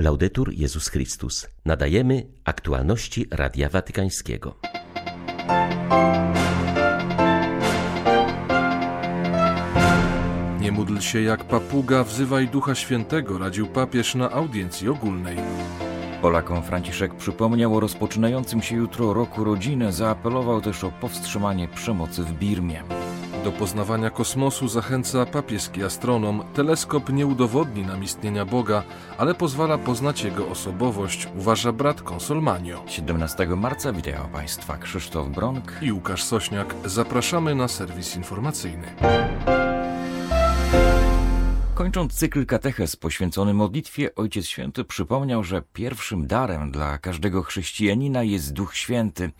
Laudetur Jezus Chrystus. Nadajemy aktualności Radia Watykańskiego. Nie módl się jak papuga, wzywaj Ducha Świętego, radził papież na audiencji ogólnej. Polakom Franciszek przypomniał o rozpoczynającym się jutro roku rodziny, zaapelował też o powstrzymanie przemocy w Birmie. Do poznawania kosmosu zachęca papieski astronom. Teleskop nie udowodni nam istnienia Boga, ale pozwala poznać jego osobowość, uważa brat konsolmanio. 17 marca witają Państwa Krzysztof Bronk i Łukasz Sośniak. Zapraszamy na serwis informacyjny. Kończąc cykl kateches poświęcony modlitwie, Ojciec Święty przypomniał, że pierwszym darem dla każdego chrześcijanina jest Duch Święty.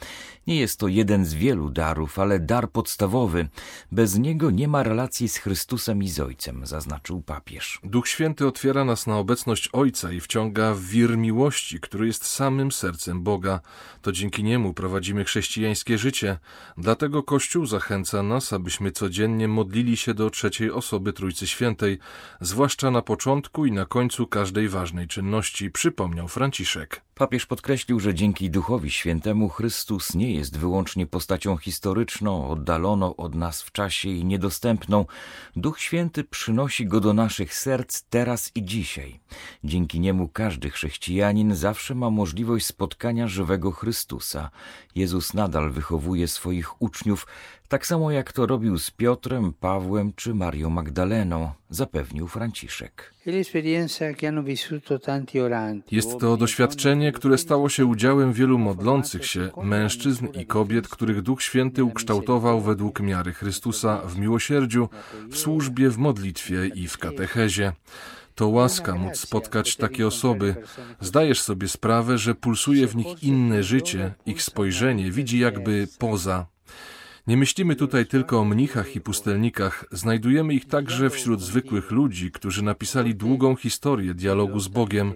Nie jest to jeden z wielu darów, ale dar podstawowy. Bez niego nie ma relacji z Chrystusem i z Ojcem, zaznaczył papież. Duch Święty otwiera nas na obecność Ojca i wciąga w wir miłości, który jest samym sercem Boga. To dzięki niemu prowadzimy chrześcijańskie życie. Dlatego Kościół zachęca nas, abyśmy codziennie modlili się do trzeciej osoby Trójcy Świętej, zwłaszcza na początku i na końcu każdej ważnej czynności, przypomniał Franciszek. Papież podkreślił, że dzięki Duchowi Świętemu Chrystus nie jest wyłącznie postacią historyczną, oddaloną od nas w czasie i niedostępną. Duch Święty przynosi go do naszych serc teraz i dzisiaj. Dzięki niemu każdy chrześcijanin zawsze ma możliwość spotkania żywego Chrystusa. Jezus nadal wychowuje swoich uczniów, tak samo jak to robił z Piotrem, Pawłem czy Marią Magdaleną, zapewnił Franciszek. Jest to doświadczenie, które stało się udziałem wielu modlących się mężczyzn i kobiet, których Duch Święty ukształtował według miary Chrystusa w miłosierdziu, w służbie, w modlitwie i w katechezie. To łaska móc spotkać takie osoby. Zdajesz sobie sprawę, że pulsuje w nich inne życie, ich spojrzenie widzi jakby poza. Nie myślimy tutaj tylko o mnichach i pustelnikach, znajdujemy ich także wśród zwykłych ludzi, którzy napisali długą historię dialogu z Bogiem,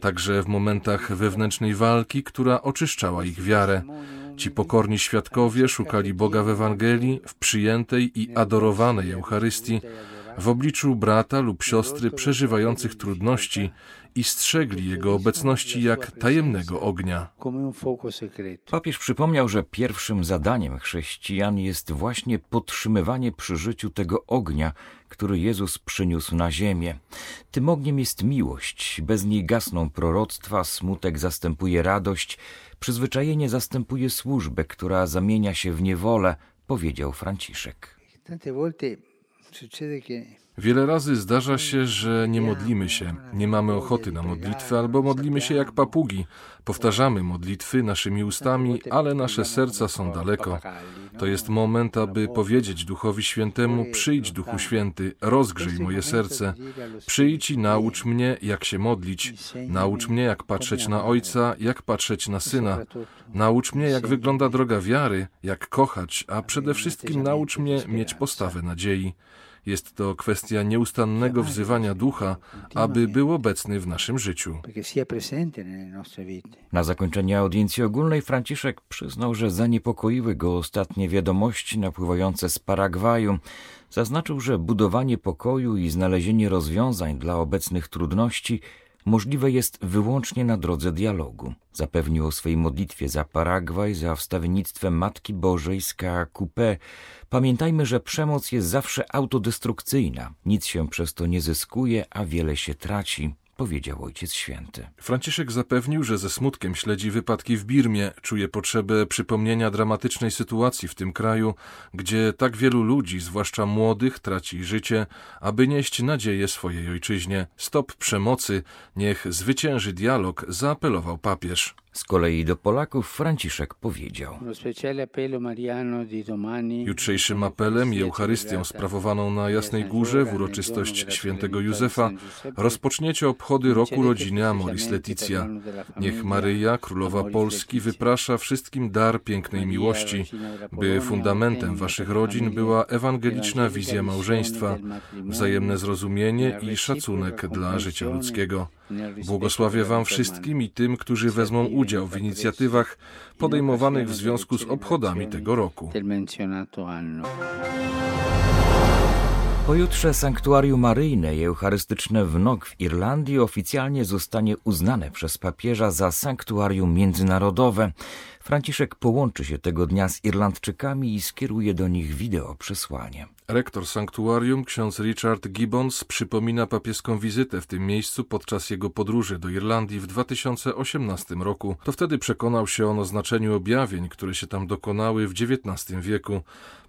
także w momentach wewnętrznej walki, która oczyszczała ich wiarę. Ci pokorni świadkowie szukali Boga w Ewangelii, w przyjętej i adorowanej Eucharystii, w obliczu brata lub siostry przeżywających trudności i strzegli jego obecności jak tajemnego ognia. Papież przypomniał, że pierwszym zadaniem chrześcijan jest właśnie podtrzymywanie przy życiu tego ognia, który Jezus przyniósł na ziemię. Tym ogniem jest miłość, bez niej gasną proroctwa, smutek zastępuje radość, przyzwyczajenie zastępuje służbę, która zamienia się w niewolę, powiedział Franciszek. Wiele razy zdarza się, że nie modlimy się, nie mamy ochoty na modlitwę, albo modlimy się jak papugi. Powtarzamy modlitwy naszymi ustami, ale nasze serca są daleko. To jest moment, aby powiedzieć Duchowi Świętemu: Przyjdź, Duchu Święty, rozgrzej moje serce. Przyjdź i naucz mnie, jak się modlić. Naucz mnie, jak patrzeć na Ojca, jak patrzeć na Syna. Naucz mnie, jak wygląda droga wiary, jak kochać, a przede wszystkim naucz mnie mieć postawę nadziei. Jest to kwestia nieustannego wzywania ducha, aby był obecny w naszym życiu. Na zakończenie audiencji ogólnej Franciszek przyznał, że zaniepokoiły go ostatnie wiadomości napływające z Paragwaju. Zaznaczył, że budowanie pokoju i znalezienie rozwiązań dla obecnych trudności możliwe jest wyłącznie na drodze dialogu. Zapewnił o swej modlitwie za Paragwaj, za wstawiennictwem Matki Bożej z KQP. Pamiętajmy, że przemoc jest zawsze autodestrukcyjna. Nic się przez to nie zyskuje, a wiele się traci powiedział Ojciec Święty. Franciszek zapewnił, że ze smutkiem śledzi wypadki w Birmie, czuje potrzebę przypomnienia dramatycznej sytuacji w tym kraju, gdzie tak wielu ludzi, zwłaszcza młodych, traci życie, aby nieść nadzieję swojej ojczyźnie. Stop przemocy, niech zwycięży dialog, zaapelował papież. Z kolei do Polaków Franciszek powiedział: Jutrzejszym apelem i Eucharystią sprawowaną na Jasnej Górze w uroczystość świętego Józefa rozpoczniecie obchody roku rodziny Amoris Leticia. Niech Maryja, Królowa Polski, wyprasza wszystkim dar pięknej miłości, by fundamentem waszych rodzin była ewangeliczna wizja małżeństwa, wzajemne zrozumienie i szacunek dla życia ludzkiego. Błogosławię Wam wszystkim i tym, którzy wezmą udział w inicjatywach podejmowanych w związku z obchodami tego roku. Pojutrze sanktuarium maryjne i eucharystyczne w Nog w Irlandii oficjalnie zostanie uznane przez papieża za sanktuarium międzynarodowe. Franciszek połączy się tego dnia z Irlandczykami i skieruje do nich wideo przesłanie. Rektor sanktuarium, ksiądz Richard Gibbons, przypomina papieską wizytę w tym miejscu podczas jego podróży do Irlandii w 2018 roku. To wtedy przekonał się on o znaczeniu objawień, które się tam dokonały w XIX wieku.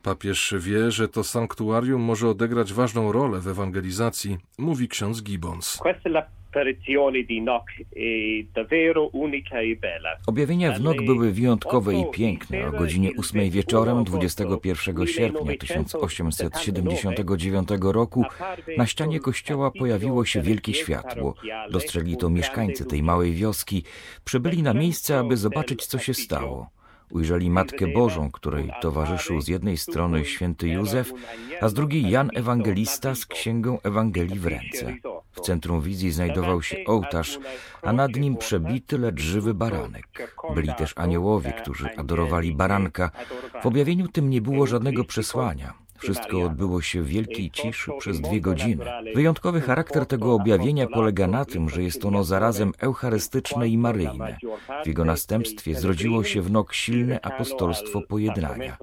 Papież wie, że to sanktuarium może odegrać ważną rolę w ewangelizacji, mówi ksiądz Gibbons. Objawienia w Nok były wyjątkowe i piękne. O godzinie 8 wieczorem 21 sierpnia 1879 roku na ścianie kościoła pojawiło się wielkie światło. Dostrzegli to mieszkańcy tej małej wioski. Przybyli na miejsce, aby zobaczyć, co się stało. Ujrzeli Matkę Bożą, której towarzyszył z jednej strony święty Józef, a z drugiej Jan Ewangelista z księgą Ewangelii w ręce. W centrum wizji znajdował się ołtarz, a nad nim przebity, lecz żywy baranek. Byli też aniołowie, którzy adorowali baranka. W objawieniu tym nie było żadnego przesłania. Wszystko odbyło się w wielkiej ciszy przez dwie godziny. Wyjątkowy charakter tego objawienia polega na tym, że jest ono zarazem eucharystyczne i maryjne. W jego następstwie zrodziło się w Nok silne apostolstwo pojednania.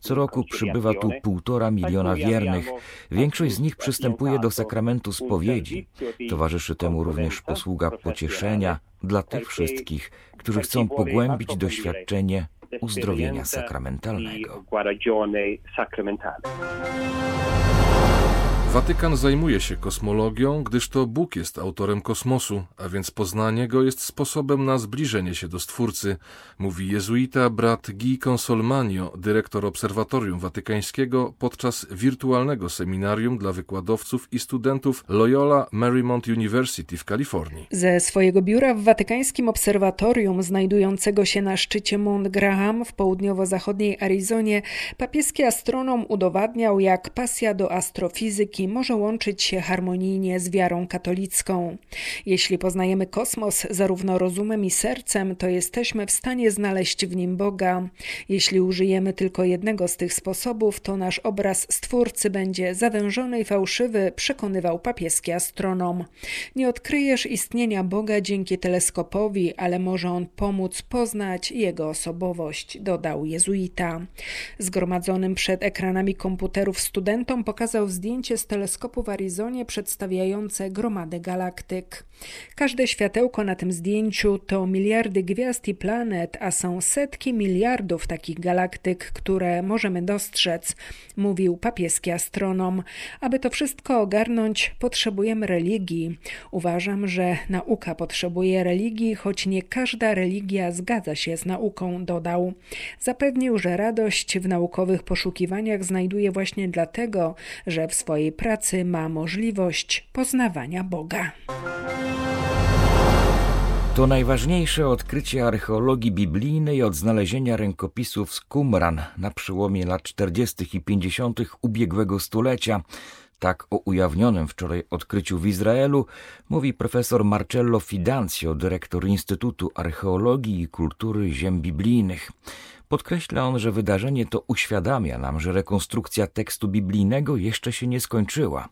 Co roku przybywa tu półtora miliona wiernych. Większość z nich przystępuje do sakramentu spowiedzi. Towarzyszy temu również posługa pocieszenia dla tych wszystkich, którzy chcą pogłębić doświadczenie uzdrowienia sakramentalnego. Watykan zajmuje się kosmologią, gdyż to Bóg jest autorem kosmosu, a więc poznanie go jest sposobem na zbliżenie się do Stwórcy, mówi jezuita brat Guy Consolmanio, dyrektor Obserwatorium Watykańskiego podczas wirtualnego seminarium dla wykładowców i studentów Loyola Marymount University w Kalifornii. Ze swojego biura w Watykańskim Obserwatorium, znajdującego się na szczycie Mount Graham w południowo-zachodniej Arizonie, papieski astronom udowadniał, jak pasja do astrofizyki może łączyć się harmonijnie z wiarą katolicką. Jeśli poznajemy kosmos zarówno rozumem i sercem, to jesteśmy w stanie znaleźć w nim Boga. Jeśli użyjemy tylko jednego z tych sposobów, to nasz obraz Stwórcy będzie zawężony i fałszywy, przekonywał papieski astronom. Nie odkryjesz istnienia Boga dzięki teleskopowi, ale może on pomóc poznać jego osobowość, dodał jezuita. Zgromadzonym przed ekranami komputerów studentom pokazał zdjęcie z teleskopu w Arizonie przedstawiające gromadę galaktyk. Każde światełko na tym zdjęciu to miliardy gwiazd i planet, a są setki miliardów takich galaktyk, które możemy dostrzec, mówił papieski astronom. Aby to wszystko ogarnąć, potrzebujemy religii. Uważam, że nauka potrzebuje religii, choć nie każda religia zgadza się z nauką, dodał. Zapewnił, że radość w naukowych poszukiwaniach znajduje właśnie dlatego, że w swojej pracy ma możliwość poznawania Boga. To najważniejsze odkrycie archeologii biblijnej od znalezienia rękopisów z Qumran na przełomie lat 40. i 50. ubiegłego stulecia. Tak o ujawnionym wczoraj odkryciu w Izraelu mówi profesor Marcello Fidancio, dyrektor Instytutu Archeologii i Kultury Ziem Biblijnych. Podkreśla on, że wydarzenie to uświadamia nam, że rekonstrukcja tekstu biblijnego jeszcze się nie skończyła.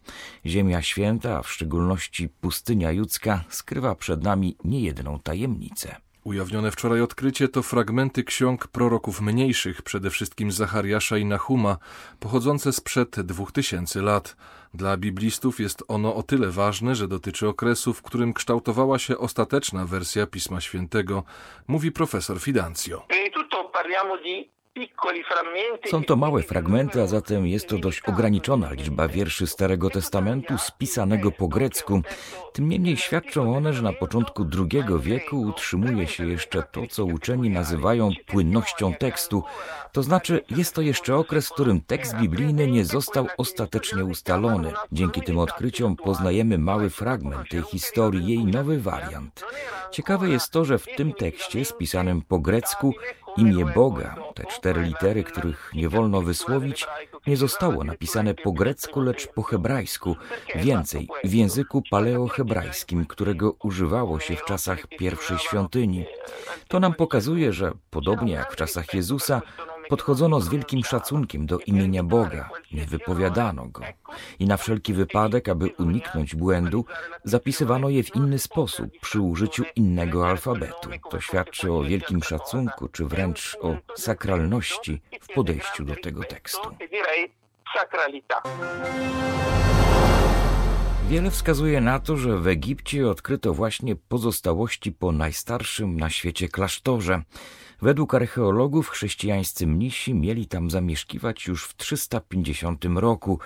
Ziemia Święta, a w szczególności pustynia judzka, skrywa przed nami niejedną tajemnicę. Ujawnione wczoraj odkrycie to fragmenty ksiąg proroków mniejszych, przede wszystkim Zachariasza i Nahuma, pochodzące sprzed dwóch tysięcy lat. Dla biblistów jest ono o tyle ważne, że dotyczy okresu, w którym kształtowała się ostateczna wersja Pisma Świętego, mówi profesor Fidancio. Są to małe fragmenty, a zatem jest to dość ograniczona liczba wierszy Starego Testamentu spisanego po grecku. Tym niemniej świadczą one, że na początku II wieku utrzymuje się jeszcze to, co uczeni nazywają płynnością tekstu. To znaczy, jest to jeszcze okres, w którym tekst biblijny nie został ostatecznie ustalony. Dzięki tym odkryciom poznajemy mały fragment tej historii, jej nowy wariant. Ciekawe jest to, że w tym tekście spisanym po grecku Imię Boga, te cztery litery, których nie wolno wysłowić, nie zostało napisane po grecku, lecz po hebrajsku, więcej w języku paleohebrajskim, którego używało się w czasach pierwszej świątyni. To nam pokazuje, że podobnie jak w czasach Jezusa, Podchodzono z wielkim szacunkiem do imienia Boga, nie wypowiadano go i na wszelki wypadek, aby uniknąć błędu, zapisywano je w inny sposób przy użyciu innego alfabetu. To świadczy o wielkim szacunku, czy wręcz o sakralności w podejściu do tego tekstu. Wiele wskazuje na to, że w Egipcie odkryto właśnie pozostałości po najstarszym na świecie klasztorze. Według archeologów chrześcijańscy mnisi mieli tam zamieszkiwać już w 350 roku.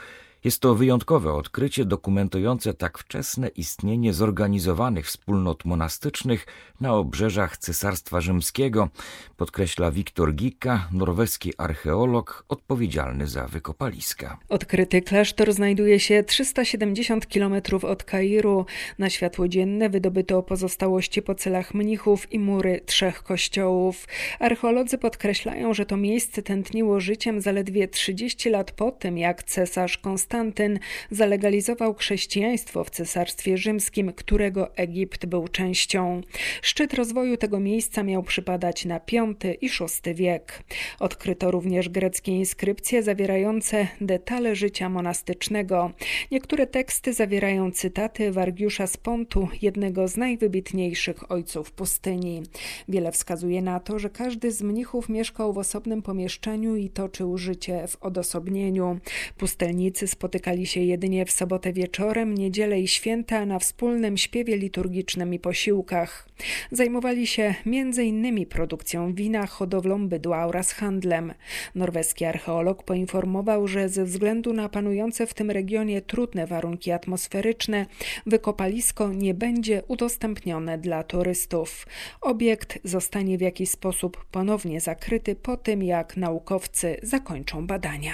Jest to wyjątkowe odkrycie dokumentujące tak wczesne istnienie zorganizowanych wspólnot monastycznych na obrzeżach Cesarstwa Rzymskiego, podkreśla Wiktor Gika, norweski archeolog odpowiedzialny za wykopaliska. Odkryty klasztor znajduje się 370 km od Kairu. Na światło dzienne wydobyto pozostałości po celach mnichów i mury trzech kościołów. Archeolodzy podkreślają, że to miejsce tętniło życiem zaledwie 30 lat po tym, jak cesarz Konstantyn Konstantyn zalegalizował chrześcijaństwo w Cesarstwie Rzymskim, którego Egipt był częścią. Szczyt rozwoju tego miejsca miał przypadać na V i VI wiek. Odkryto również greckie inskrypcje zawierające detale życia monastycznego. Niektóre teksty zawierają cytaty Wargiusza z Pontu, jednego z najwybitniejszych ojców pustyni. Wiele wskazuje na to, że każdy z mnichów mieszkał w osobnym pomieszczeniu i toczył życie w odosobnieniu. Pustelnicy spotykali się jedynie w sobotę wieczorem, niedzielę i święta na wspólnym śpiewie liturgicznym i posiłkach. Zajmowali się m.in. produkcją wina, hodowlą bydła oraz handlem. Norweski archeolog poinformował, że ze względu na panujące w tym regionie trudne warunki atmosferyczne, wykopalisko nie będzie udostępnione dla turystów. Obiekt zostanie w jakiś sposób ponownie zakryty po tym, jak naukowcy zakończą badania.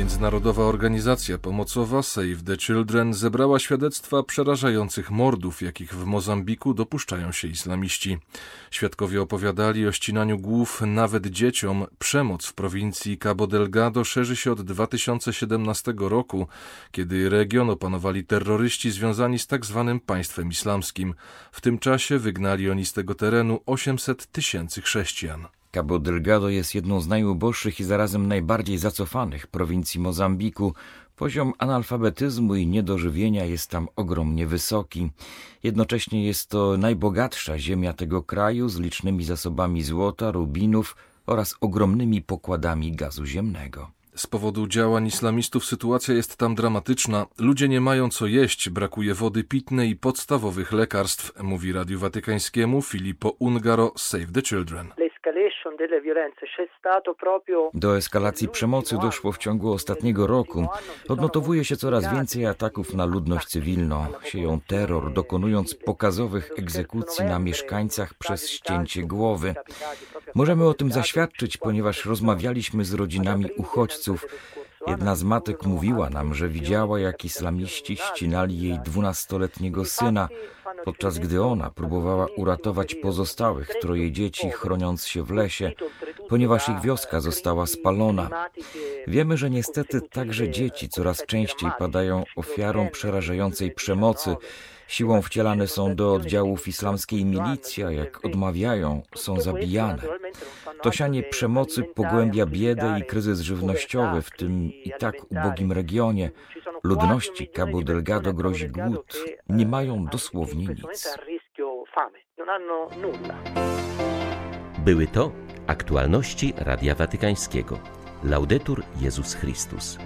Międzynarodowa organizacja pomocowa Save the Children zebrała świadectwa przerażających mordów, jakich w Mozambiku dopuszczają się islamiści. Świadkowie opowiadali o ścinaniu głów nawet dzieciom. Przemoc w prowincji Cabo Delgado szerzy się od 2017 roku, kiedy region opanowali terroryści związani z tak zwanym państwem islamskim. W tym czasie wygnali oni z tego terenu 800 tysięcy chrześcijan. Cabo Delgado jest jedną z najuboższych i zarazem najbardziej zacofanych prowincji Mozambiku. Poziom analfabetyzmu i niedożywienia jest tam ogromnie wysoki. Jednocześnie jest to najbogatsza ziemia tego kraju z licznymi zasobami złota, rubinów oraz ogromnymi pokładami gazu ziemnego. Z powodu działań islamistów sytuacja jest tam dramatyczna. Ludzie nie mają co jeść, brakuje wody pitnej i podstawowych lekarstw, mówi Radiu Watykańskiemu Filippo Ungaro Save the Children. Do eskalacji przemocy doszło w ciągu ostatniego roku. Odnotowuje się coraz więcej ataków na ludność cywilną. Sieją terror, dokonując pokazowych egzekucji na mieszkańcach przez ścięcie głowy. Możemy o tym zaświadczyć, ponieważ rozmawialiśmy z rodzinami uchodźców. Jedna z matek mówiła nam, że widziała, jak islamiści ścinali jej dwunastoletniego syna, podczas gdy ona próbowała uratować pozostałych troje dzieci, chroniąc się w lesie, ponieważ ich wioska została spalona. Wiemy, że niestety także dzieci coraz częściej padają ofiarą przerażającej przemocy. Siłą wcielane są do oddziałów islamskiej milicji, a jak odmawiają, są zabijane. To sianie przemocy pogłębia biedę i kryzys żywnościowy w tym i tak ubogim regionie. Ludności Cabo Delgado grozi głód. Nie mają dosłownie nic. Były to aktualności Radia Watykańskiego. Laudetur Jezus Chrystus.